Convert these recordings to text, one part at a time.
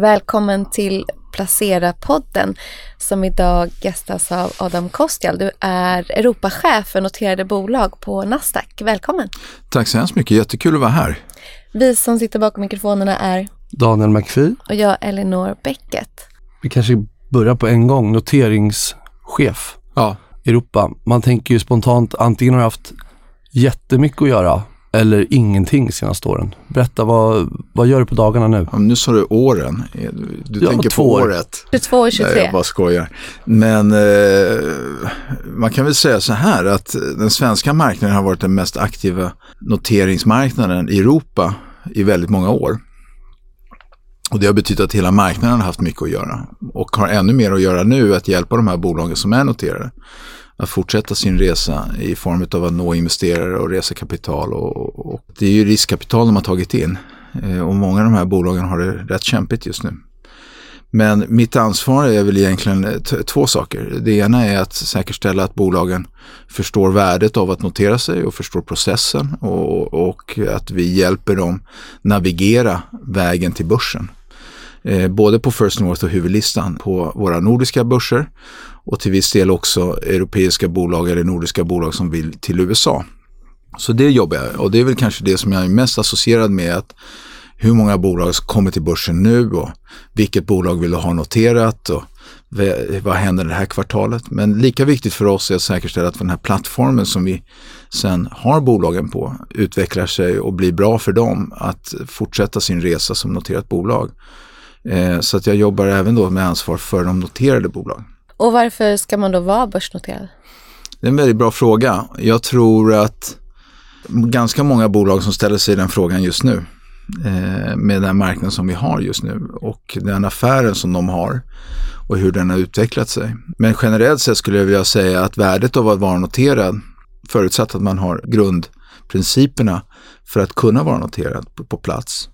Välkommen till Placera-podden som idag gästas av Adam Kostial. Du är Europachef för noterade bolag på Nasdaq. Välkommen! Tack så hemskt mycket, jättekul att vara här. Vi som sitter bakom mikrofonerna är Daniel McPhee. Och jag Elinor Bäcket. Vi kanske börjar på en gång. Noteringschef. Ja. Europa. Man tänker ju spontant antingen har haft jättemycket att göra eller ingenting senaste åren. Berätta, vad, vad gör du på dagarna nu? Ja, nu sa du åren. Du ja, tänker på år. året. 22 och 23. Nej, jag bara skojar. Men eh, man kan väl säga så här att den svenska marknaden har varit den mest aktiva noteringsmarknaden i Europa i väldigt många år. Och det har betytt att hela marknaden har haft mycket att göra och har ännu mer att göra nu att hjälpa de här bolagen som är noterade att fortsätta sin resa i form av att nå investerare och resa kapital. Och, och det är ju riskkapital de har tagit in eh, och många av de här bolagen har det rätt kämpigt just nu. Men mitt ansvar är väl egentligen eh, två saker. Det ena är att säkerställa att bolagen förstår värdet av att notera sig och förstår processen och, och att vi hjälper dem navigera vägen till börsen. Eh, både på First North och huvudlistan på våra nordiska börser och till viss del också europeiska bolag eller nordiska bolag som vill till USA. Så det jobbar jag och det är väl kanske det som jag är mest associerad med att hur många bolag kommer till börsen nu och vilket bolag vill du ha noterat och vad händer det här kvartalet. Men lika viktigt för oss är att säkerställa att den här plattformen som vi sen har bolagen på utvecklar sig och blir bra för dem att fortsätta sin resa som noterat bolag. Eh, så att jag jobbar även då med ansvar för de noterade bolagen. Och varför ska man då vara börsnoterad? Det är en väldigt bra fråga. Jag tror att ganska många bolag som ställer sig den frågan just nu eh, med den marknaden som vi har just nu och den affären som de har och hur den har utvecklat sig. Men generellt sett skulle jag vilja säga att värdet av att vara noterad, förutsatt att man har grundprinciperna för att kunna vara noterad på plats,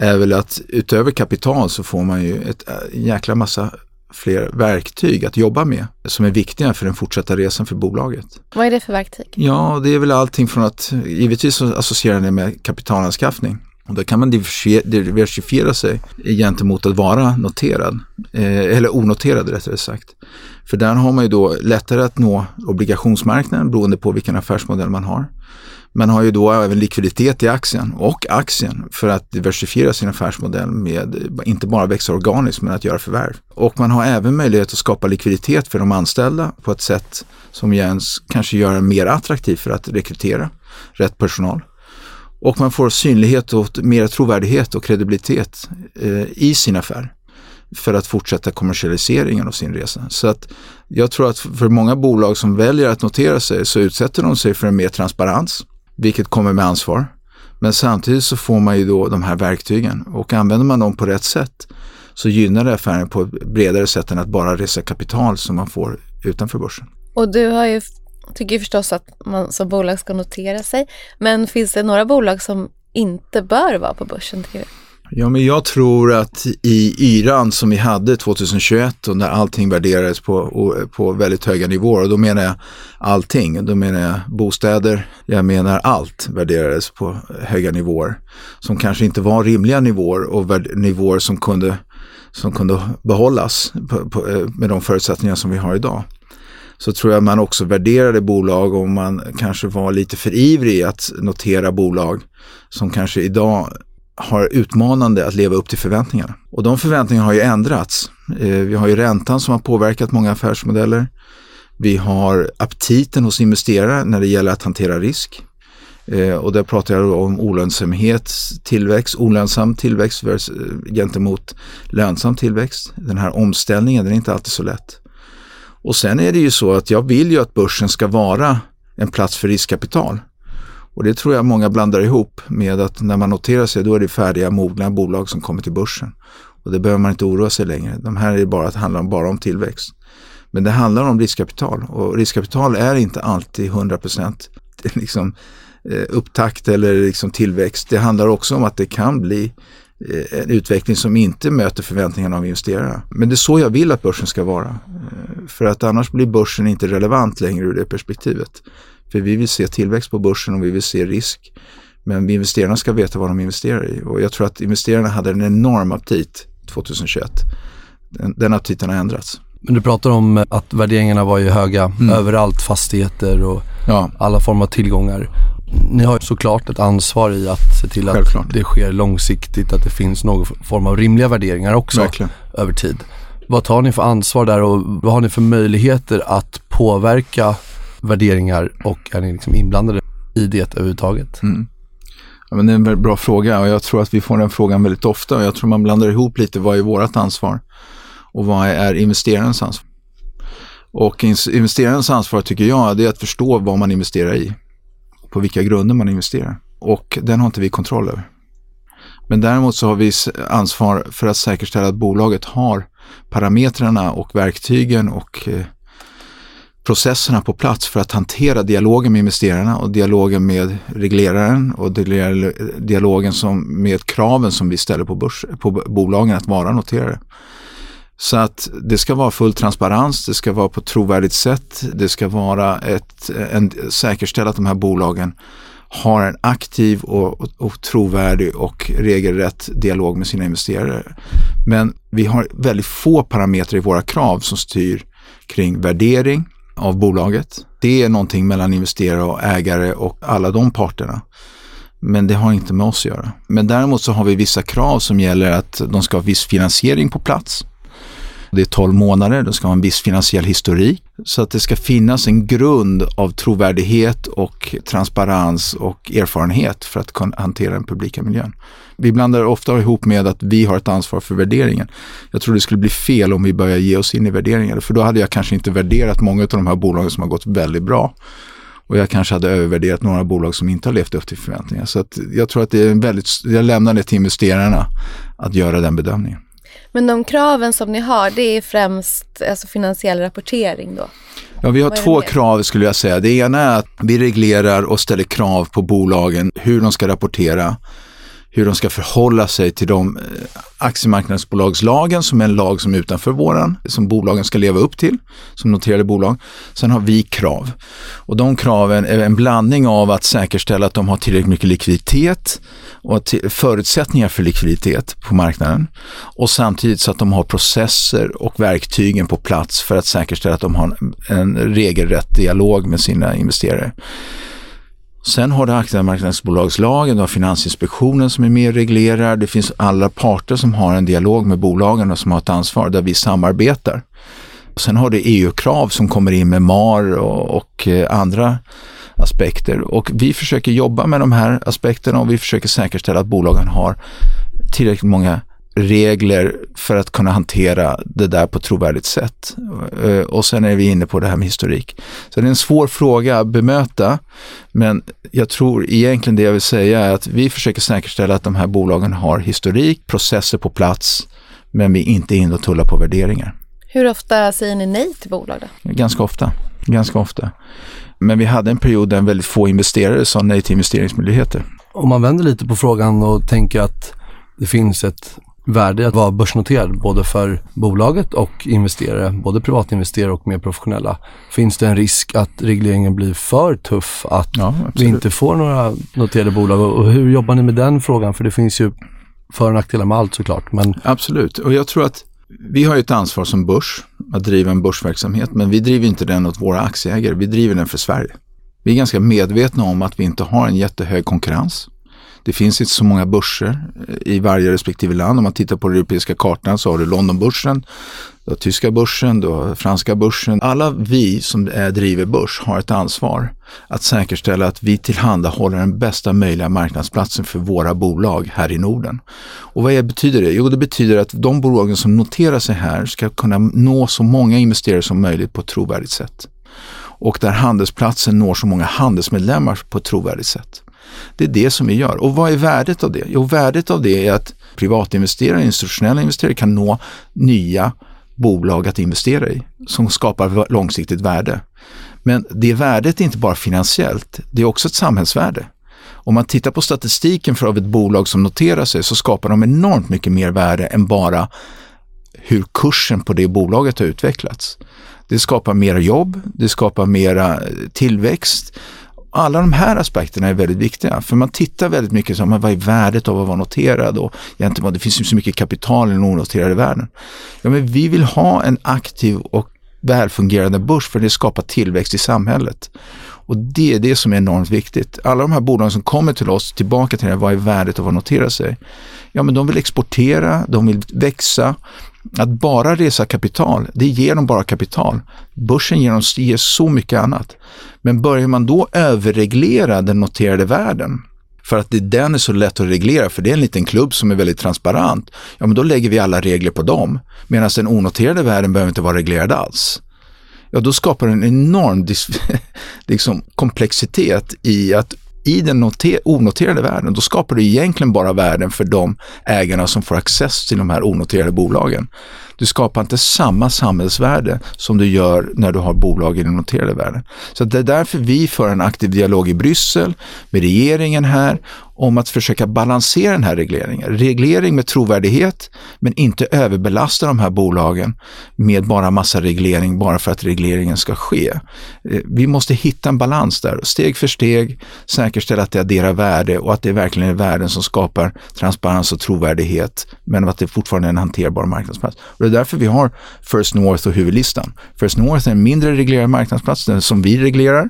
är väl att utöver kapital så får man ju ett äh, jäkla massa fler verktyg att jobba med som är viktiga för den fortsatta resan för bolaget. Vad är det för verktyg? Ja, det är väl allting från att, givetvis så associerar det med kapitalanskaffning. Och då kan man diversifiera sig gentemot att vara noterad, eh, eller onoterad rättare sagt. För där har man ju då lättare att nå obligationsmarknaden beroende på vilken affärsmodell man har. Man har ju då även likviditet i aktien och aktien för att diversifiera sin affärsmodell med inte bara växa organiskt men att göra förvärv. Och man har även möjlighet att skapa likviditet för de anställda på ett sätt som Jens kanske gör det mer attraktivt för att rekrytera rätt personal. Och man får synlighet och mer trovärdighet och kredibilitet eh, i sin affär för att fortsätta kommersialiseringen av sin resa. Så att jag tror att för många bolag som väljer att notera sig så utsätter de sig för en mer transparens vilket kommer med ansvar. Men samtidigt så får man ju då de här verktygen och använder man dem på rätt sätt så gynnar det affären på ett bredare sätt än att bara resa kapital som man får utanför börsen. Och du har ju, tycker ju förstås att man som bolag ska notera sig. Men finns det några bolag som inte bör vara på börsen? Tycker du? Ja, men jag tror att i yran som vi hade 2021 och när allting värderades på, på väldigt höga nivåer, och då menar jag allting, då menar jag bostäder, jag menar allt värderades på höga nivåer som kanske inte var rimliga nivåer och nivåer som kunde, som kunde behållas på, på, eh, med de förutsättningar som vi har idag. Så tror jag man också värderade bolag om man kanske var lite för ivrig att notera bolag som kanske idag har utmanande att leva upp till förväntningarna. Och de förväntningarna har ju ändrats. Eh, vi har ju räntan som har påverkat många affärsmodeller. Vi har aptiten hos investerare när det gäller att hantera risk. Eh, och där pratar jag om olönsamhet, tillväxt, olönsam tillväxt eh, gentemot lönsam tillväxt. Den här omställningen, den är inte alltid så lätt. Och sen är det ju så att jag vill ju att börsen ska vara en plats för riskkapital. Och det tror jag många blandar ihop med att när man noterar sig då är det färdiga mogna bolag som kommer till börsen. Och det behöver man inte oroa sig längre. De här är bara det handlar bara om tillväxt. Men det handlar om riskkapital och riskkapital är inte alltid 100% eh, liksom, eh, upptakt eller liksom tillväxt. Det handlar också om att det kan bli eh, en utveckling som inte möter förväntningarna av investerare. Men det är så jag vill att börsen ska vara. Eh, för att annars blir börsen inte relevant längre ur det perspektivet. För vi vill se tillväxt på börsen och vi vill se risk. Men investerarna ska veta vad de investerar i och jag tror att investerarna hade en enorm aptit 2021. Den, den aptiten har ändrats. Men du pratar om att värderingarna var ju höga mm. överallt, fastigheter och ja. alla former av tillgångar. Ni har såklart ett ansvar i att se till Självklart. att det sker långsiktigt, att det finns någon form av rimliga värderingar också Verkligen. över tid. Vad tar ni för ansvar där och vad har ni för möjligheter att påverka värderingar och är ni liksom inblandade i det överhuvudtaget? Mm. Ja, men det är en väldigt bra fråga och jag tror att vi får den frågan väldigt ofta och jag tror man blandar ihop lite vad är vårt ansvar och vad är investerarens ansvar. Och investerarens ansvar tycker jag det är att förstå vad man investerar i. På vilka grunder man investerar. Och den har inte vi kontroll över. Men däremot så har vi ansvar för att säkerställa att bolaget har parametrarna och verktygen och eh, processerna på plats för att hantera dialogen med investerarna och dialogen med regleraren och dialogen som, med kraven som vi ställer på, börs, på bolagen att vara noterade. Så att det ska vara full transparens, det ska vara på ett trovärdigt sätt, det ska vara ett, en, säkerställa att de här bolagen har en aktiv och, och, och trovärdig och regelrätt dialog med sina investerare. Men vi har väldigt få parametrar i våra krav som styr kring värdering av bolaget. Det är någonting mellan investerare och ägare och alla de parterna. Men det har inte med oss att göra. Men däremot så har vi vissa krav som gäller att de ska ha viss finansiering på plats. Det är 12 månader, då ska ha en viss finansiell historik. Så att det ska finnas en grund av trovärdighet och transparens och erfarenhet för att kunna hantera den publika miljön. Vi blandar ofta ihop med att vi har ett ansvar för värderingen. Jag tror det skulle bli fel om vi börjar ge oss in i värderingar, för då hade jag kanske inte värderat många av de här bolagen som har gått väldigt bra. Och jag kanske hade övervärderat några bolag som inte har levt upp till förväntningar. Så att jag tror att det är en väldigt, jag lämnar det till investerarna att göra den bedömningen. Men de kraven som ni har, det är främst alltså finansiell rapportering då? Ja, vi har två krav skulle jag säga. Det ena är att vi reglerar och ställer krav på bolagen hur de ska rapportera hur de ska förhålla sig till de eh, aktiemarknadsbolagslagen som är en lag som är utanför våran, som bolagen ska leva upp till, som noterade bolag. Sen har vi krav och de kraven är en blandning av att säkerställa att de har tillräckligt mycket likviditet och förutsättningar för likviditet på marknaden och samtidigt så att de har processer och verktygen på plats för att säkerställa att de har en regelrätt dialog med sina investerare. Sen har du aktiemarknadsbolagslagen, du har Finansinspektionen som är mer reglerar. Det finns alla parter som har en dialog med bolagen och som har ett ansvar där vi samarbetar. Sen har du EU-krav som kommer in med MAR och, och eh, andra aspekter och vi försöker jobba med de här aspekterna och vi försöker säkerställa att bolagen har tillräckligt många regler för att kunna hantera det där på ett trovärdigt sätt. Eh, och sen är vi inne på det här med historik. Så det är en svår fråga att bemöta, men jag tror egentligen det jag vill säga är att vi försöker säkerställa att de här bolagen har historik, processer på plats, men vi är inte inne och tullar på värderingar. Hur ofta säger ni nej till bolag då? Ganska ofta, ganska ofta. Men vi hade en period där väldigt få investerare sa nej till investeringsmöjligheter. Om man vänder lite på frågan och tänker att det finns ett värde att vara börsnoterad både för bolaget och investerare, både privatinvesterare och mer professionella. Finns det en risk att regleringen blir för tuff, att ja, vi inte får några noterade bolag och hur jobbar ni med den frågan? För det finns ju för och nackdelar med allt såklart. Men... Absolut, och jag tror att vi har ett ansvar som börs att driva en börsverksamhet, men vi driver inte den åt våra aktieägare, vi driver den för Sverige. Vi är ganska medvetna om att vi inte har en jättehög konkurrens. Det finns inte så många börser eh, i varje respektive land. Om man tittar på den europeiska kartan så har du Londonbörsen, du har tyska börsen, du har franska börsen. Alla vi som är, driver börs har ett ansvar att säkerställa att vi tillhandahåller den bästa möjliga marknadsplatsen för våra bolag här i Norden. Och vad betyder det? Jo, det betyder att de bolagen som noterar sig här ska kunna nå så många investerare som möjligt på ett trovärdigt sätt. Och där handelsplatsen når så många handelsmedlemmar på ett trovärdigt sätt. Det är det som vi gör. Och vad är värdet av det? Jo, värdet av det är att privatinvesterare, institutionella investerare kan nå nya bolag att investera i som skapar långsiktigt värde. Men det värdet är inte bara finansiellt, det är också ett samhällsvärde. Om man tittar på statistiken för av ett bolag som noterar sig så skapar de enormt mycket mer värde än bara hur kursen på det bolaget har utvecklats. Det skapar mera jobb, det skapar mera eh, tillväxt alla de här aspekterna är väldigt viktiga, för man tittar väldigt mycket på vad är värdet av att vara noterad och egentligen, det finns ju så mycket kapital i den onoterade världen. Ja, men vi vill ha en aktiv och välfungerande börs för det skapar tillväxt i samhället. Och det är det som är enormt viktigt. Alla de här bolagen som kommer till oss, tillbaka till det, vad är värdet av att notera sig? Ja, men de vill exportera, de vill växa. Att bara resa kapital, det ger dem bara kapital. Börsen ger dem ger så mycket annat. Men börjar man då överreglera den noterade världen, för att det, den är så lätt att reglera, för det är en liten klubb som är väldigt transparent, ja men då lägger vi alla regler på dem. Medan den onoterade världen behöver inte vara reglerad alls ja då skapar det en enorm liksom, komplexitet i att i den onoterade världen, då skapar du egentligen bara värden för de ägarna som får access till de här onoterade bolagen. Du skapar inte samma samhällsvärde som du gör när du har bolag i den noterade världen. Så det är därför vi för en aktiv dialog i Bryssel med regeringen här om att försöka balansera den här regleringen. Reglering med trovärdighet, men inte överbelasta de här bolagen med bara massa reglering bara för att regleringen ska ske. Eh, vi måste hitta en balans där, steg för steg säkerställa att det adderar värde och att det verkligen är värden som skapar transparens och trovärdighet, men att det fortfarande är en hanterbar marknadsplats. Och det är därför vi har First North och huvudlistan. First North är en mindre reglerad marknadsplats, den som vi reglerar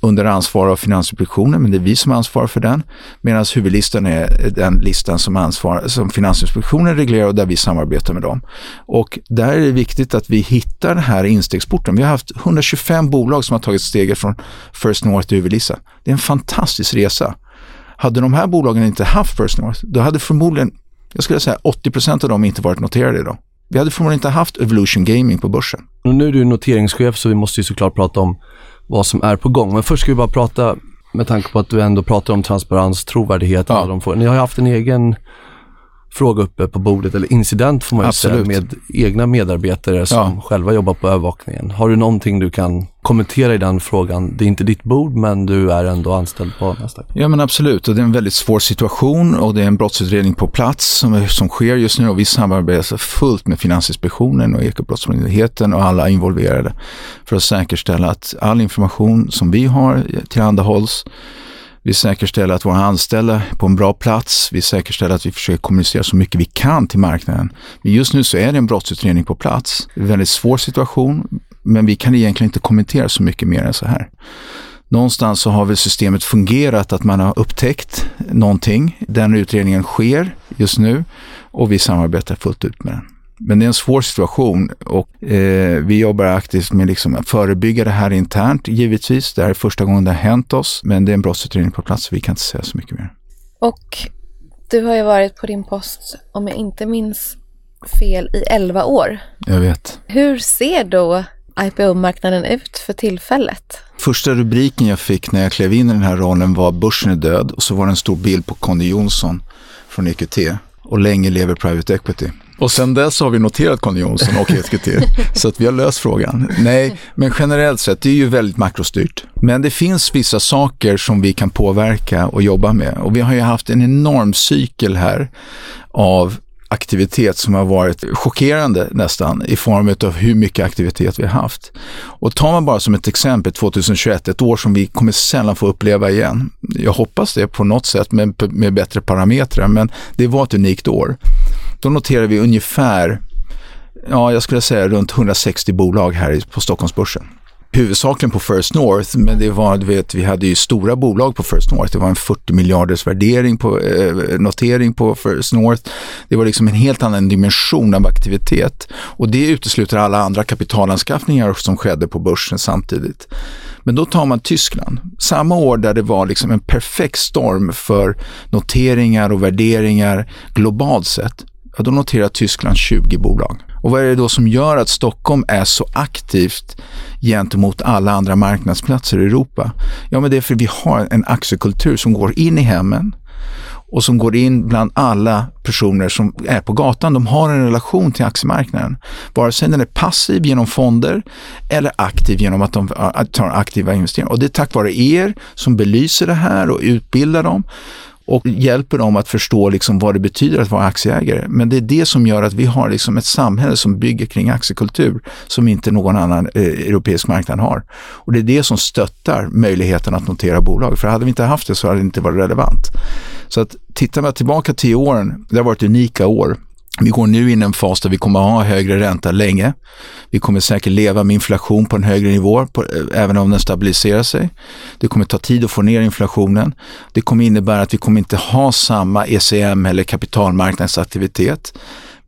under ansvar av Finansinspektionen, men det är vi som ansvarar för den. Medan huvudlistan är den listan som, ansvar, som Finansinspektionen reglerar och där vi samarbetar med dem. Och där är det viktigt att vi hittar den här instegsporten. Vi har haft 125 bolag som har tagit steget från First North till huvudlista. Det är en fantastisk resa. Hade de här bolagen inte haft First North, då hade förmodligen, jag skulle säga 80 procent av dem inte varit noterade idag. Vi hade förmodligen inte haft Evolution Gaming på börsen. Och nu är du noteringschef så vi måste ju såklart prata om vad som är på gång. Men först ska vi bara prata, med tanke på att du ändå pratar om transparens, trovärdighet. Ja. De får. Ni har ju haft en egen fråga uppe på bordet, eller incident får man ju Absolut. säga, med egna medarbetare som ja. själva jobbar på övervakningen. Har du någonting du kan kommentera i den frågan? Det är inte ditt bord, men du är ändå anställd på Nasdaq. Ja, men absolut. Och det är en väldigt svår situation och det är en brottsutredning på plats som, som sker just nu och vi samarbetar fullt med Finansinspektionen och Ekobrottsmyndigheten och alla involverade för att säkerställa att all information som vi har tillhandahålls vi säkerställer att våra anställda är på en bra plats. Vi säkerställer att vi försöker kommunicera så mycket vi kan till marknaden. Men just nu så är det en brottsutredning på plats. Det är en väldigt svår situation, men vi kan egentligen inte kommentera så mycket mer än så här. Någonstans så har väl systemet fungerat att man har upptäckt någonting. Den utredningen sker just nu och vi samarbetar fullt ut med den. Men det är en svår situation och eh, vi jobbar aktivt med liksom att förebygga det här internt givetvis. Det här är första gången det har hänt oss, men det är en brottsutredning på plats så vi kan inte säga så mycket mer. Och du har ju varit på din post, om jag inte minns fel, i 11 år. Jag vet. Hur ser då IPO-marknaden ut för tillfället? Första rubriken jag fick när jag klev in i den här rollen var Börsen är död och så var det en stor bild på Conny Jonsson från EQT och länge lever Private Equity. Och sen dess har vi noterat Conny Jonsson och EQT, så att vi har löst frågan. Nej, men generellt sett, det är ju väldigt makrostyrt. Men det finns vissa saker som vi kan påverka och jobba med. Och vi har ju haft en enorm cykel här av aktivitet som har varit chockerande nästan i form av hur mycket aktivitet vi har haft. Och tar man bara som ett exempel 2021, ett år som vi kommer sällan få uppleva igen. Jag hoppas det på något sätt med, med bättre parametrar, men det var ett unikt år. Då noterar vi ungefär, ja jag skulle säga runt 160 bolag här på Stockholmsbörsen huvudsakligen på First North, men det var, du vet, vi hade ju stora bolag på First North. Det var en 40 miljarders värdering på, eh, notering på First North. Det var liksom en helt annan dimension av aktivitet och det utesluter alla andra kapitalanskaffningar som skedde på börsen samtidigt. Men då tar man Tyskland, samma år där det var liksom en perfekt storm för noteringar och värderingar globalt sett. Ja, då noterar Tyskland 20 bolag. Och vad är det då som gör att Stockholm är så aktivt gentemot alla andra marknadsplatser i Europa? Ja, men det är för att vi har en aktiekultur som går in i hemmen och som går in bland alla personer som är på gatan. De har en relation till aktiemarknaden. Vare sig den är passiv genom fonder eller aktiv genom att de tar aktiva investeringar. Och det är tack vare er som belyser det här och utbildar dem och hjälper dem att förstå liksom vad det betyder att vara aktieägare. Men det är det som gör att vi har liksom ett samhälle som bygger kring aktiekultur som inte någon annan eh, europeisk marknad har. Och det är det som stöttar möjligheten att notera bolag. För hade vi inte haft det så hade det inte varit relevant. Så att tittar man tillbaka tio åren, det har varit unika år. Vi går nu in i en fas där vi kommer att ha högre ränta länge. Vi kommer säkert leva med inflation på en högre nivå, på, eh, även om den stabiliserar sig. Det kommer ta tid att få ner inflationen. Det kommer innebära att vi kommer inte ha samma ECM eller kapitalmarknadsaktivitet.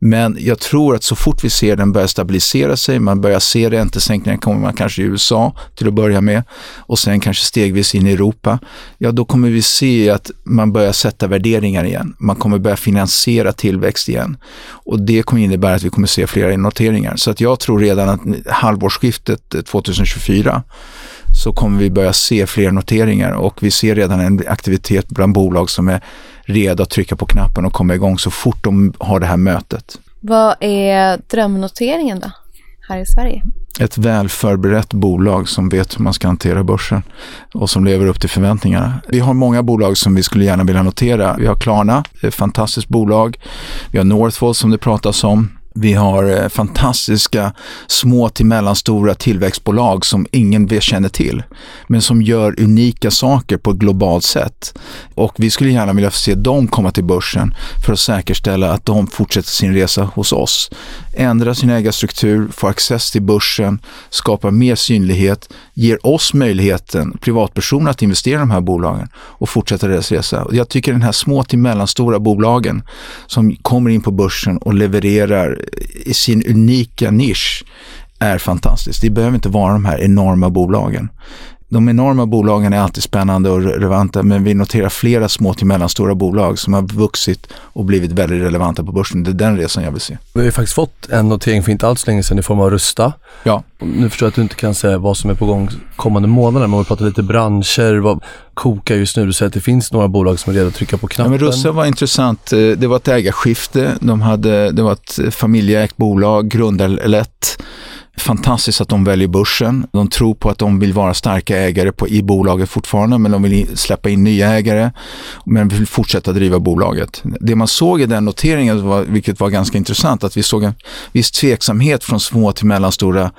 Men jag tror att så fort vi ser den börja stabilisera sig, man börjar se räntesänkningar, kommer man kanske i USA till att börja med och sen kanske stegvis in i Europa, ja då kommer vi se att man börjar sätta värderingar igen. Man kommer börja finansiera tillväxt igen och det kommer innebära att vi kommer se flera noteringar. Så att jag tror redan att halvårsskiftet 2024 så kommer vi börja se fler noteringar och vi ser redan en aktivitet bland bolag som är redo att trycka på knappen och komma igång så fort de har det här mötet. Vad är drömnoteringen då, här i Sverige? Ett väl förberett bolag som vet hur man ska hantera börsen och som lever upp till förväntningarna. Vi har många bolag som vi skulle gärna vilja notera. Vi har Klarna, ett fantastiskt bolag. Vi har Northvolt som det pratas om. Vi har eh, fantastiska små till mellanstora tillväxtbolag som ingen känner till, men som gör unika saker på ett globalt sätt. Och vi skulle gärna vilja se dem komma till börsen för att säkerställa att de fortsätter sin resa hos oss. Ändra sin ägarstruktur, få access till börsen, skapa mer synlighet, ger oss möjligheten, privatpersoner, att investera i de här bolagen och fortsätta deras resa. Jag tycker den här små till mellanstora bolagen som kommer in på börsen och levererar i sin unika nisch är fantastiskt. Det behöver inte vara de här enorma bolagen. De enorma bolagen är alltid spännande och relevanta men vi noterar flera små till mellanstora bolag som har vuxit och blivit väldigt relevanta på börsen. Det är den resan jag vill se. Vi har ju faktiskt fått en notering för inte alls länge sedan i form av Rusta. Ja. Nu förstår jag att du inte kan säga vad som är på gång kommande månader men vi pratar lite branscher, vad kokar just nu? Du säger att det finns några bolag som är redo att trycka på knappen. Ja, men Rusta var intressant. Eh, det var ett ägarskifte. De hade, det var ett familjeägt bolag, grundarlätt fantastiskt att de väljer börsen. De tror på att de vill vara starka ägare på, i bolaget fortfarande, men de vill släppa in nya ägare, men vill fortsätta driva bolaget. Det man såg i den noteringen, var, vilket var ganska intressant, att vi såg en viss tveksamhet från små till mellanstora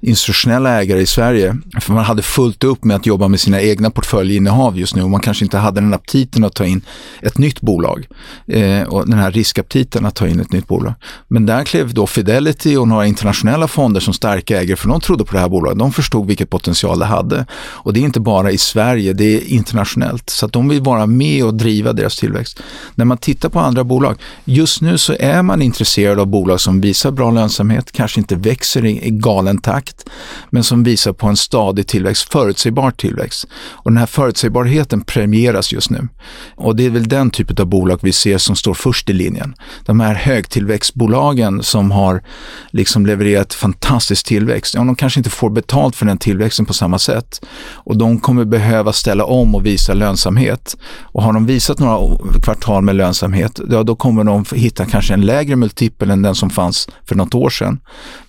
institutionella ägare i Sverige. För man hade fullt upp med att jobba med sina egna portföljinnehav just nu och man kanske inte hade den aptiten att ta in ett nytt bolag. Eh, och den här riskaptiten att ta in ett nytt bolag. Men där klev då Fidelity och några internationella fonder som starka ägare, för de trodde på det här bolaget. De förstod vilket potential det hade. Och det är inte bara i Sverige, det är internationellt. Så att de vill vara med och driva deras tillväxt. När man tittar på andra bolag, just nu så är man intresserad av bolag som visar bra lönsamhet, kanske inte växer i galen takt men som visar på en stadig tillväxt, förutsägbar tillväxt. Och den här förutsägbarheten premieras just nu. Och det är väl den typen av bolag vi ser som står först i linjen. De här högtillväxtbolagen som har liksom levererat fantastisk tillväxt, ja, de kanske inte får betalt för den tillväxten på samma sätt. Och de kommer behöva ställa om och visa lönsamhet. Och har de visat några kvartal med lönsamhet, ja, då kommer de hitta kanske en lägre multipel än den som fanns för något år sedan.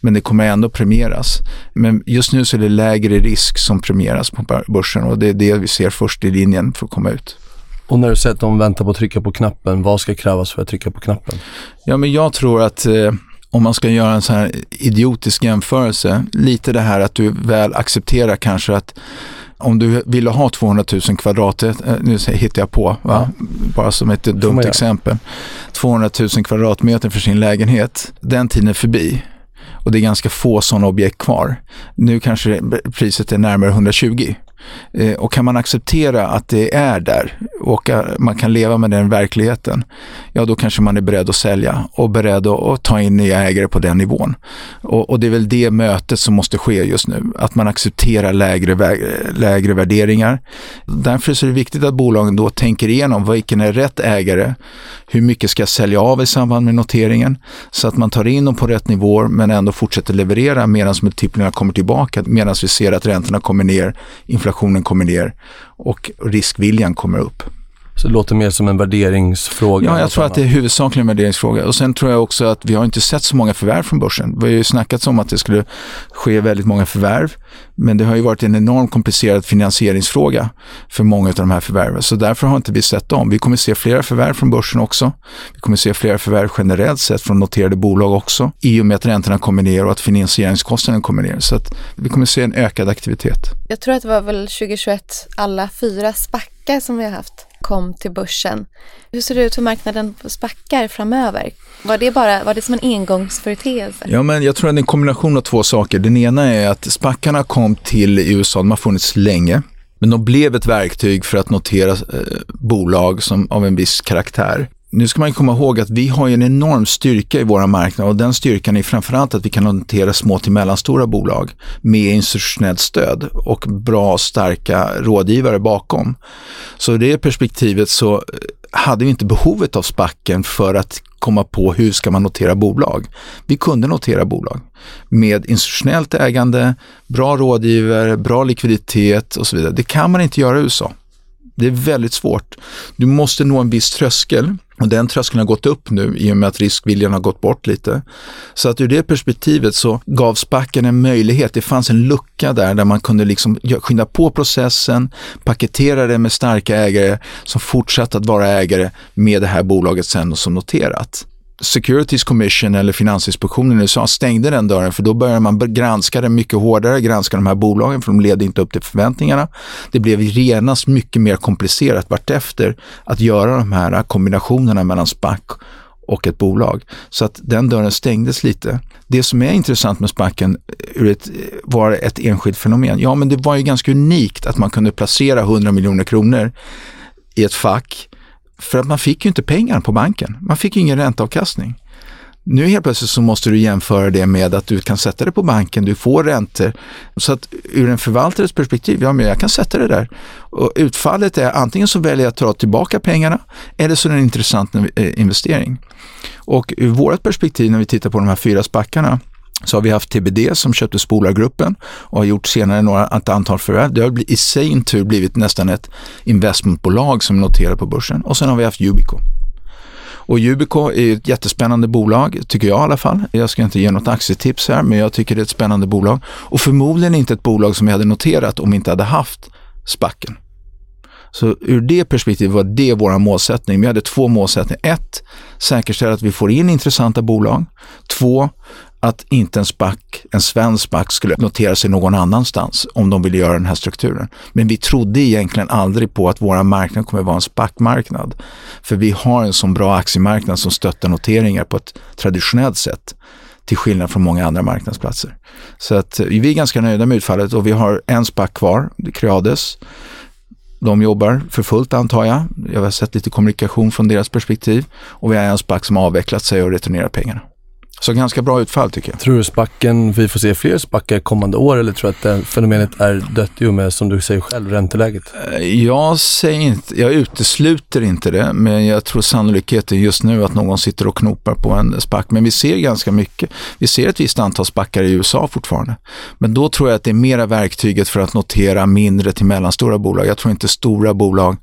Men det kommer ändå premieras. Men just nu så är det lägre risk som premieras på börsen och det är det vi ser först i linjen för att komma ut. Och när du säger att de väntar på att trycka på knappen, vad ska krävas för att trycka på knappen? Ja, men jag tror att eh, om man ska göra en sån här idiotisk jämförelse, lite det här att du väl accepterar kanske att om du ville ha 200 000 kvadrat, eh, nu hittar jag på, ja. bara som ett dumt exempel, 200 000 kvadratmeter för sin lägenhet, den tiden är förbi och det är ganska få sådana objekt kvar. Nu kanske priset är närmare 120. Eh, och kan man acceptera att det är där och man kan leva med den verkligheten, ja då kanske man är beredd att sälja och beredd att ta in nya ägare på den nivån. Och, och det är väl det mötet som måste ske just nu, att man accepterar lägre, lägre värderingar. Därför är det viktigt att bolagen då tänker igenom vilken är rätt ägare, hur mycket ska jag sälja av i samband med noteringen, så att man tar in dem på rätt nivåer men ändå fortsätter leverera medan multiplarna kommer tillbaka, medan vi ser att räntorna kommer ner, inflationen kommer ner och riskviljan kommer upp. Så det låter mer som en värderingsfråga? Ja, jag tror att det är huvudsakligen en värderingsfråga. Och sen tror jag också att vi har inte sett så många förvärv från börsen. Vi har ju snackat om att det skulle ske väldigt många förvärv. Men det har ju varit en enormt komplicerad finansieringsfråga för många av de här förvärven. Så därför har inte vi sett dem. Vi kommer se flera förvärv från börsen också. Vi kommer se flera förvärv generellt sett från noterade bolag också. I och med att räntorna kommer ner och att finansieringskostnaden kommer ner. Så att vi kommer se en ökad aktivitet. Jag tror att det var väl 2021 alla fyra spackar som vi har haft kom till börsen. Hur ser det ut för marknaden spackar framöver? Var det, bara, var det som en engångsföreteelse? Ja, men jag tror att det är en kombination av två saker. Den ena är att spackarna kom till USA, de har funnits länge. Men de blev ett verktyg för att notera eh, bolag som, av en viss karaktär. Nu ska man komma ihåg att vi har en enorm styrka i våra marknader och den styrkan är framförallt att vi kan notera små till mellanstora bolag med institutionellt stöd och bra starka rådgivare bakom. Så i det perspektivet så eh, hade vi inte behovet av spacken för att komma på hur ska man notera bolag. Vi kunde notera bolag med institutionellt ägande, bra rådgivare, bra likviditet och så vidare. Det kan man inte göra i USA. Det är väldigt svårt. Du måste nå en viss tröskel och den tröskeln har gått upp nu i och med att riskviljan har gått bort lite. Så att ur det perspektivet så gav spacken en möjlighet. Det fanns en lucka där, där man kunde liksom skynda på processen, paketera det med starka ägare som fortsatte att vara ägare med det här bolaget sen som noterat. Securities Commission eller Finansinspektionen i USA stängde den dörren för då började man granska det mycket hårdare, granska de här bolagen för de ledde inte upp till förväntningarna. Det blev genast mycket mer komplicerat vartefter att göra de här kombinationerna mellan SPAC och ett bolag. Så att den dörren stängdes lite. Det som är intressant med SPACen eh, eh, var ett enskilt fenomen. Ja, men det var ju ganska unikt att man kunde placera 100 miljoner kronor i ett fack för att man fick ju inte pengar på banken. Man fick ju ingen ränteavkastning. Nu helt plötsligt så måste du jämföra det med att du kan sätta det på banken, du får räntor. Så att ur en förvaltares perspektiv, ja men jag kan sätta det där. Och utfallet är antingen så väljer jag att ta tillbaka pengarna eller så är det en intressant eh, investering. Och ur vårt perspektiv när vi tittar på de här fyra spackarna så har vi haft TBD som köpte Spolargruppen och har gjort senare några, ett antal förvärv. Det har i sin tur blivit nästan ett investmentbolag som noterar på börsen. Och sen har vi haft Yubico. Och Yubico är ett jättespännande bolag, tycker jag i alla fall. Jag ska inte ge något aktietips här, men jag tycker det är ett spännande bolag. Och förmodligen inte ett bolag som jag hade noterat om vi inte hade haft spacken. Så ur det perspektivet var det vår målsättning. Vi hade två målsättningar. Ett, säkerställa att vi får in intressanta bolag. Två, att inte en SPAC, en svensk SPAC skulle notera sig någon annanstans om de ville göra den här strukturen. Men vi trodde egentligen aldrig på att våra marknad kommer vara en SPAC-marknad. För vi har en sån bra aktiemarknad som stöttar noteringar på ett traditionellt sätt till skillnad från många andra marknadsplatser. Så att eh, vi är ganska nöjda med utfallet och vi har en SPAC kvar, Creades. De jobbar för fullt antar jag. Jag har sett lite kommunikation från deras perspektiv och vi har en SPAC som har avvecklat sig och returnerar pengarna. Så ganska bra utfall tycker jag. Tror du spacken, vi får se fler spackar kommande år eller tror du att det fenomenet är dött i och med, som du säger själv, ränteläget? Eh, jag, säger inte, jag utesluter inte det, men jag tror sannolikheten just nu att någon sitter och knopar på en spack. Men vi ser ganska mycket. Vi ser ett visst antal spackar i USA fortfarande. Men då tror jag att det är mera verktyget för att notera mindre till mellanstora bolag. Jag tror inte stora bolag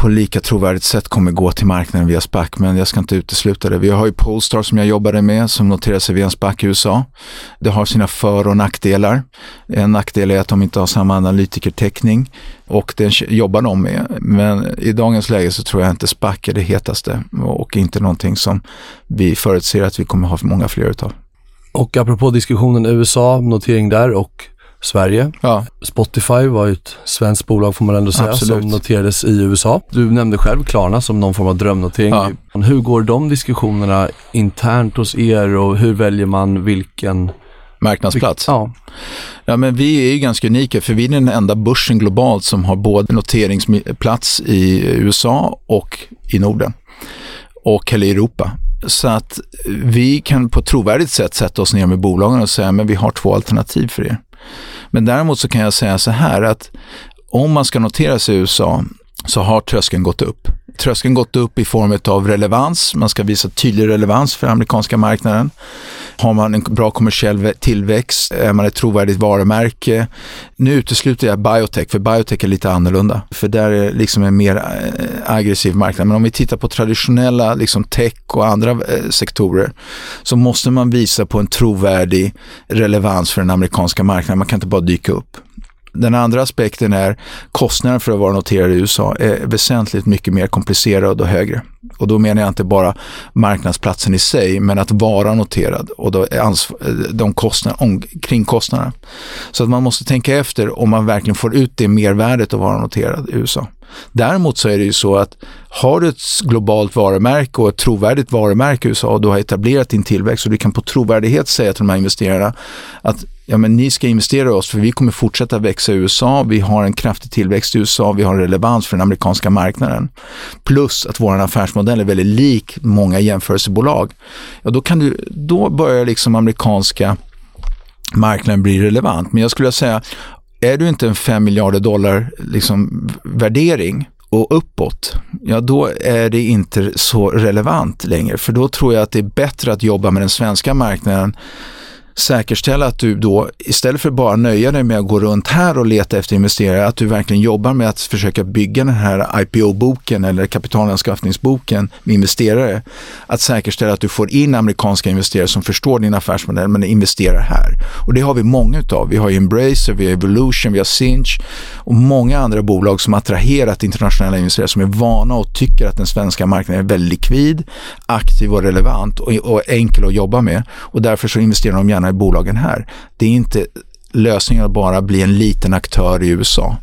på lika trovärdigt sätt kommer gå till marknaden via SPAC, men jag ska inte utesluta det. Vi har ju Polestar som jag jobbade med som noterar sig via en SPAC i USA. Det har sina för och nackdelar. En nackdel är att de inte har samma analytikertäckning och den jobbar de med. Men i dagens läge så tror jag inte SPAC är det hetaste och inte någonting som vi förutser att vi kommer ha många fler utav. Och apropå diskussionen USA, notering där och Sverige. Ja. Spotify var ju ett svenskt bolag får man ändå säga Absolut. som noterades i USA. Du nämnde själv Klarna som någon form av drömnotering. Ja. Hur går de diskussionerna internt hos er och hur väljer man vilken marknadsplats? Ja. ja, men vi är ju ganska unika för vi är den enda börsen globalt som har både noteringsplats i USA och i Norden och i Europa. Så att vi kan på ett trovärdigt sätt sätta oss ner med bolagen och säga men vi har två alternativ för er. Men däremot så kan jag säga så här att om man ska notera sig i USA så har tröskeln gått upp. Tröskeln gått upp i form av relevans, man ska visa tydlig relevans för amerikanska marknaden. Har man en bra kommersiell tillväxt? Är man ett trovärdigt varumärke? Nu utesluter jag biotech, för biotech är lite annorlunda. För där är liksom en mer eh, aggressiv marknad. Men om vi tittar på traditionella liksom tech och andra eh, sektorer så måste man visa på en trovärdig relevans för den amerikanska marknaden. Man kan inte bara dyka upp. Den andra aspekten är kostnaden för att vara noterad i USA är väsentligt mycket mer komplicerad och högre. Och då menar jag inte bara marknadsplatsen i sig, men att vara noterad och då de kostnader, kringkostnaderna. Så att man måste tänka efter om man verkligen får ut det mervärdet att vara noterad i USA. Däremot så är det ju så att har du ett globalt varumärke och ett trovärdigt varumärke i USA och du har etablerat din tillväxt och du kan på trovärdighet säga till de här investerarna att ja, men ni ska investera i oss för vi kommer fortsätta växa i USA, vi har en kraftig tillväxt i USA, vi har relevans för den amerikanska marknaden. Plus att vår affärsmodell är väldigt lik många jämförelsebolag. Ja, då, kan du, då börjar liksom amerikanska marknaden bli relevant. Men jag skulle säga, är du inte en 5 miljarder dollar liksom, värdering och uppåt, ja då är det inte så relevant längre. För då tror jag att det är bättre att jobba med den svenska marknaden säkerställa att du då, istället för bara nöja dig med att gå runt här och leta efter investerare, att du verkligen jobbar med att försöka bygga den här IPO-boken eller kapitalanskaffningsboken med investerare. Att säkerställa att du får in amerikanska investerare som förstår din affärsmodell men investerar här. Och det har vi många utav. Vi har Embracer, vi har Evolution, vi har Sinch och många andra bolag som attraherat internationella investerare som är vana och tycker att den svenska marknaden är väldigt likvid, aktiv och relevant och, och enkel att jobba med. Och därför så investerar de gärna i bolagen här. Det är inte lösningen att bara bli en liten aktör i USA.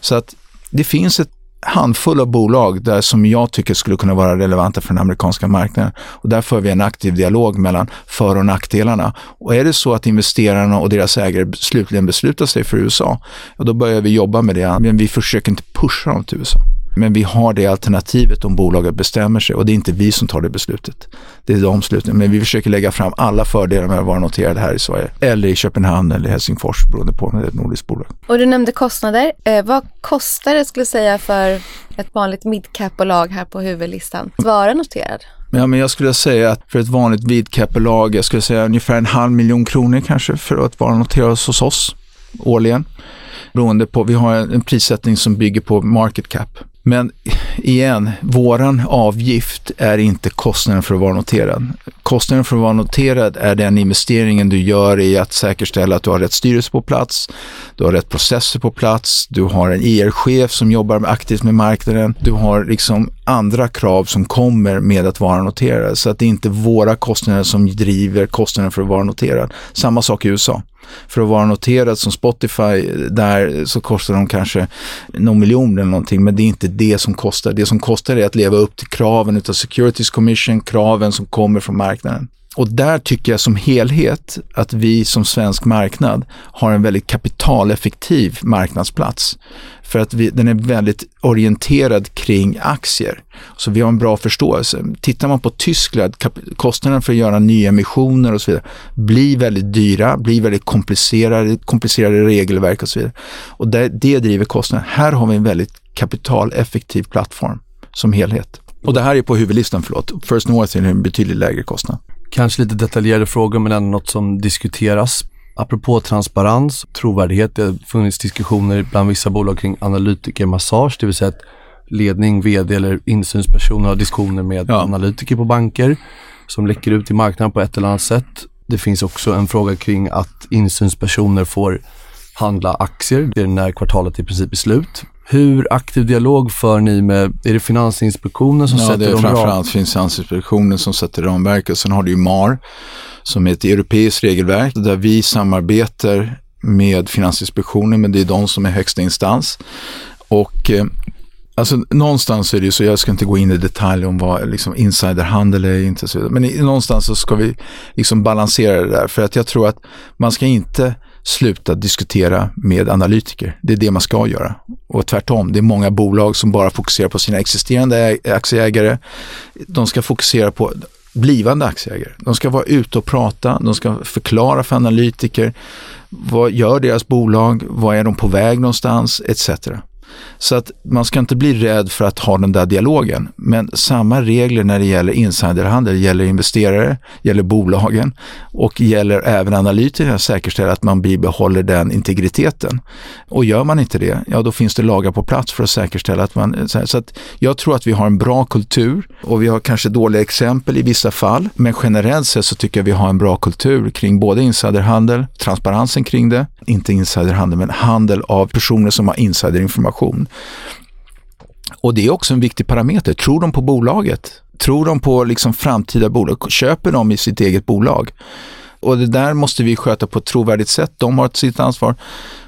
Så att det finns ett handfull av bolag där som jag tycker skulle kunna vara relevanta för den amerikanska marknaden. Och där för vi en aktiv dialog mellan för och nackdelarna. Och är det så att investerarna och deras ägare slutligen beslutar sig för USA, ja, då börjar vi jobba med det. Men vi försöker inte pusha dem till USA. Men vi har det alternativet om bolaget bestämmer sig och det är inte vi som tar det beslutet. Det är de sluten. Men vi försöker lägga fram alla fördelar med att vara noterade här i Sverige eller i Köpenhamn eller Helsingfors beroende på om det är ett nordiskt bolag. Och du nämnde kostnader. Eh, vad kostar det skulle säga för ett vanligt midcap-bolag här på huvudlistan att vara noterad? Ja, men jag skulle säga att för ett vanligt midcap-bolag, jag skulle säga ungefär en halv miljon kronor kanske för att vara noterad hos oss årligen. Beroende på, vi har en prissättning som bygger på market cap. Men igen, våran avgift är inte kostnaden för att vara noterad. Kostnaden för att vara noterad är den investeringen du gör i att säkerställa att du har rätt styrelse på plats, du har rätt processer på plats, du har en e IR-chef som jobbar aktivt med marknaden, du har liksom andra krav som kommer med att vara noterad. Så att det är inte våra kostnader som driver kostnaden för att vara noterad. Samma sak i USA. För att vara noterad som Spotify, där så kostar de kanske någon miljon eller någonting, men det är inte det som kostar. Det som kostar är att leva upp till kraven utav Securities Commission, kraven som kommer från marknaden. Och där tycker jag som helhet att vi som svensk marknad har en väldigt kapitaleffektiv marknadsplats. För att vi, den är väldigt orienterad kring aktier. Så vi har en bra förståelse. Tittar man på Tyskland, kostnaden för att göra nyemissioner och så vidare blir väldigt dyra, blir väldigt komplicerade, komplicerade regelverk och så vidare. Och det, det driver kostnaderna. Här har vi en väldigt kapitaleffektiv plattform som helhet. Och det här är på huvudlistan, förlåt. First North är en betydligt lägre kostnad. Kanske lite detaljerade frågor men ändå något som diskuteras. Apropå transparens, trovärdighet, det har funnits diskussioner bland vissa bolag kring analytikermassage, det vill säga att ledning, vd eller insynspersoner har diskussioner med ja. analytiker på banker som läcker ut i marknaden på ett eller annat sätt. Det finns också en fråga kring att insynspersoner får handla aktier, det är när kvartalet i princip är slut. Hur aktiv dialog för ni med, är det Finansinspektionen som ja, sätter de Ja, det är framförallt Finansinspektionen som sätter ramverket. Sen har du ju MAR som är ett europeiskt regelverk där vi samarbetar med Finansinspektionen, men det är de som är högsta instans. Och eh, Alltså någonstans är det ju så, jag ska inte gå in i detalj om vad liksom insiderhandel är inte så men i, någonstans så ska vi liksom balansera det där för att jag tror att man ska inte sluta diskutera med analytiker. Det är det man ska göra. Och tvärtom, det är många bolag som bara fokuserar på sina existerande aktieägare. De ska fokusera på blivande aktieägare. De ska vara ute och prata, de ska förklara för analytiker vad gör deras bolag, vad är de på väg någonstans etc. Så att man ska inte bli rädd för att ha den där dialogen. Men samma regler när det gäller insiderhandel gäller investerare, gäller bolagen och gäller även analytikerna att säkerställa att man bibehåller den integriteten. Och gör man inte det, ja då finns det lagar på plats för att säkerställa att man... Så att jag tror att vi har en bra kultur och vi har kanske dåliga exempel i vissa fall. Men generellt sett så tycker jag vi har en bra kultur kring både insiderhandel, transparensen kring det, inte insiderhandel men handel av personer som har insiderinformation. Och det är också en viktig parameter. Tror de på bolaget? Tror de på liksom framtida bolag? Köper de i sitt eget bolag? Och det där måste vi sköta på ett trovärdigt sätt. De har sitt ansvar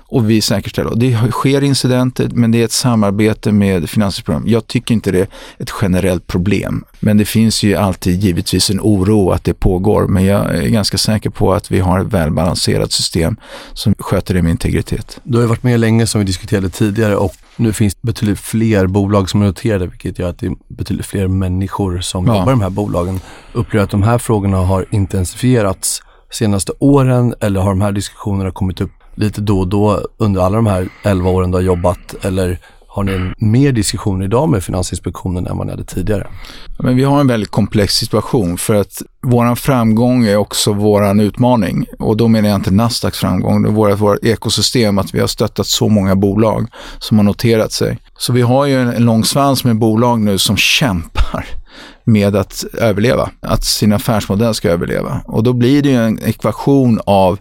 och vi säkerställer. Och det sker incidenter, men det är ett samarbete med Finansinspektionen. Jag tycker inte det är ett generellt problem, men det finns ju alltid givetvis en oro att det pågår. Men jag är ganska säker på att vi har ett välbalanserat system som sköter det med integritet. Du har ju varit med länge som vi diskuterade tidigare och nu finns betydligt fler bolag som är noterade, vilket gör att det är betydligt fler människor som ja. jobbar i de här bolagen. Upplever att de här frågorna har intensifierats senaste åren eller har de här diskussionerna kommit upp lite då och då under alla de här 11 åren du har jobbat? Eller har ni mer diskussion idag med Finansinspektionen än vad ni hade tidigare? Men vi har en väldigt komplex situation för att våran framgång är också våran utmaning. Och då menar jag inte Nasdaqs framgång, det är vårt, vårt ekosystem, att vi har stöttat så många bolag som har noterat sig. Så vi har ju en, en lång svans med bolag nu som kämpar med att överleva, att sin affärsmodell ska överleva. Och då blir det ju en ekvation av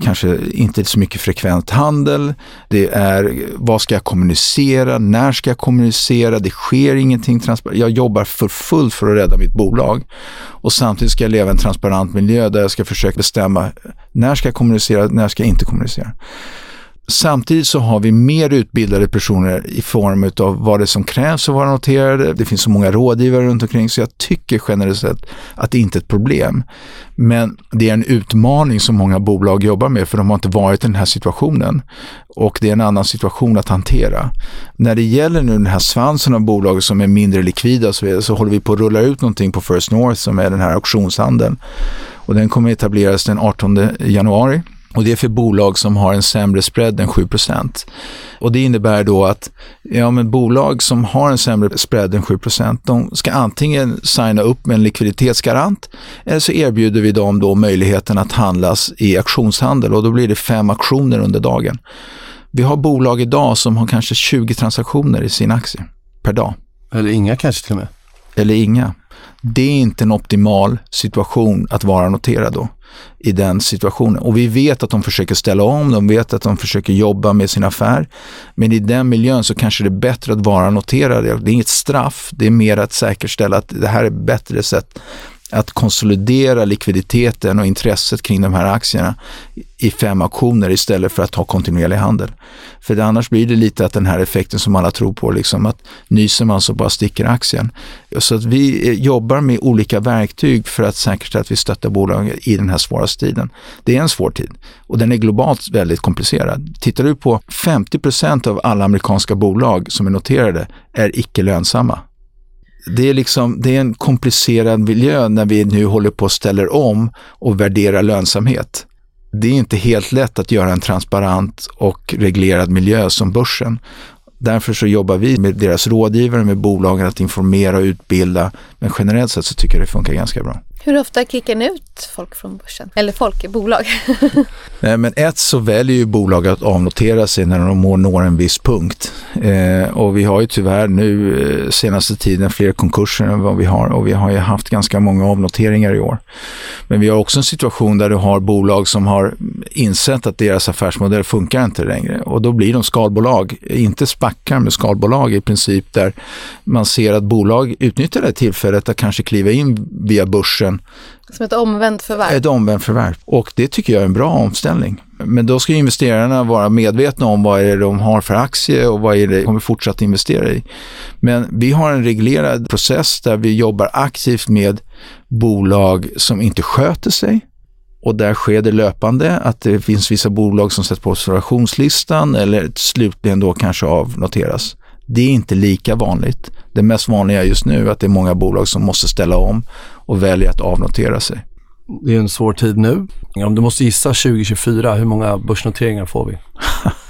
kanske inte så mycket frekvent handel. Det är vad ska jag kommunicera? När ska jag kommunicera? Det sker ingenting transparent. Jag jobbar för fullt för att rädda mitt bolag och samtidigt ska jag leva i en transparent miljö där jag ska försöka bestämma när ska jag kommunicera, när ska jag inte kommunicera. Samtidigt så har vi mer utbildade personer i form av vad det som krävs att vara noterade. Det finns så många rådgivare runt omkring så jag tycker generellt sett att det inte är ett problem. Men det är en utmaning som många bolag jobbar med för de har inte varit i den här situationen. Och det är en annan situation att hantera. När det gäller nu den här svansen av bolag som är mindre likvida så, vidare, så håller vi på att rulla ut någonting på First North som är den här auktionshandeln. Och den kommer etableras den 18 januari. Och det är för bolag som har en sämre spread än 7% Och det innebär då att ja, men bolag som har en sämre spread än 7% de ska antingen signa upp med en likviditetsgarant eller så erbjuder vi dem då möjligheten att handlas i auktionshandel och då blir det fem auktioner under dagen. Vi har bolag idag som har kanske 20 transaktioner i sin aktie per dag. Eller inga kanske till och med. Eller inga. Det är inte en optimal situation att vara noterad då i den situationen. Och vi vet att de försöker ställa om, de vet att de försöker jobba med sin affär. Men i den miljön så kanske det är bättre att vara noterad. Det är inget straff, det är mer att säkerställa att det här är ett bättre sätt att konsolidera likviditeten och intresset kring de här aktierna i fem auktioner istället för att ha kontinuerlig handel. För annars blir det lite att den här effekten som alla tror på, liksom att nyser man så bara sticker aktien. Så att vi eh, jobbar med olika verktyg för att säkerställa att vi stöttar bolagen i den här svåra tiden. Det är en svår tid och den är globalt väldigt komplicerad. Tittar du på 50% av alla amerikanska bolag som är noterade är icke lönsamma det är, liksom, det är en komplicerad miljö när vi nu håller på att ställa om och värderar lönsamhet. Det är inte helt lätt att göra en transparent och reglerad miljö som börsen. Därför så jobbar vi med deras rådgivare, med bolagen att informera och utbilda. Men generellt sett så tycker jag det funkar ganska bra. Hur ofta kickar ni ut folk från börsen? Eller folk, bolag? Nej, men ett så väljer ju bolag att avnotera sig när de når en viss punkt. Eh, och vi har ju tyvärr nu eh, senaste tiden fler konkurser än vad vi har och vi har ju haft ganska många avnoteringar i år. Men vi har också en situation där du har bolag som har insett att deras affärsmodell funkar inte längre och då blir de skalbolag, inte spackar med skalbolag i princip där man ser att bolag utnyttjar det tillfället att kanske kliva in via börsen börsen. Som ett omvänt förvärv? Ett omvänt förvärv. Och det tycker jag är en bra omställning. Men då ska investerarna vara medvetna om vad är det de har för aktie och vad är det de kommer fortsätta investera i. Men vi har en reglerad process där vi jobbar aktivt med bolag som inte sköter sig. Och där sker det löpande att det finns vissa bolag som sätts på observationslistan eller slutligen då kanske avnoteras. Det är inte lika vanligt. Det mest vanliga just nu är att det är många bolag som måste ställa om och väljer att avnotera sig. Det är en svår tid nu. Om du måste gissa 2024, hur många börsnoteringar får vi?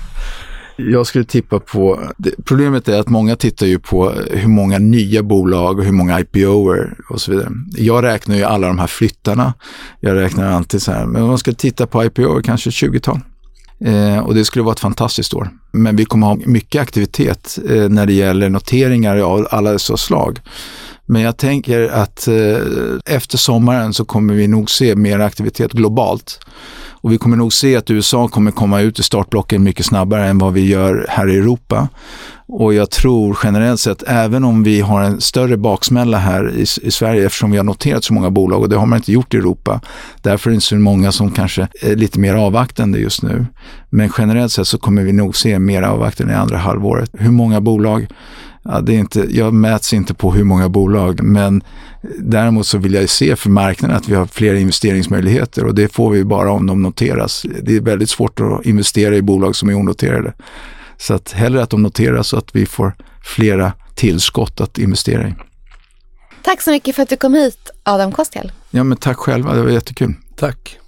Jag skulle tippa på, problemet är att många tittar ju på hur många nya bolag och hur många IPOer och så vidare. Jag räknar ju alla de här flyttarna. Jag räknar alltid så här, men om man ska titta på IPOer, kanske 20-tal. Eh, och det skulle vara ett fantastiskt år. Men vi kommer ha mycket aktivitet eh, när det gäller noteringar av alla dessa slag. Men jag tänker att eh, efter sommaren så kommer vi nog se mer aktivitet globalt. Och vi kommer nog se att USA kommer komma ut i startblocken mycket snabbare än vad vi gör här i Europa. Och jag tror generellt sett, även om vi har en större baksmälla här i, i, Sverige eftersom vi har noterat så många bolag och det har man inte gjort i Europa. Därför är det så många som kanske är lite mer avvaktande just nu. Men generellt sett så kommer vi nog se mer avvaktande i andra halvåret. Hur många bolag? Ja, det är inte, jag mäts inte på hur många bolag, men däremot så vill jag se för marknaden att vi har fler investeringsmöjligheter och det får vi bara om de noteras. Det är väldigt svårt att investera i bolag som är onoterade. Så att hellre att de noteras så att vi får flera tillskott att investera i. Tack så mycket för att du kom hit, Adam Kostiel. Ja, men tack själva. Det var jättekul. Tack.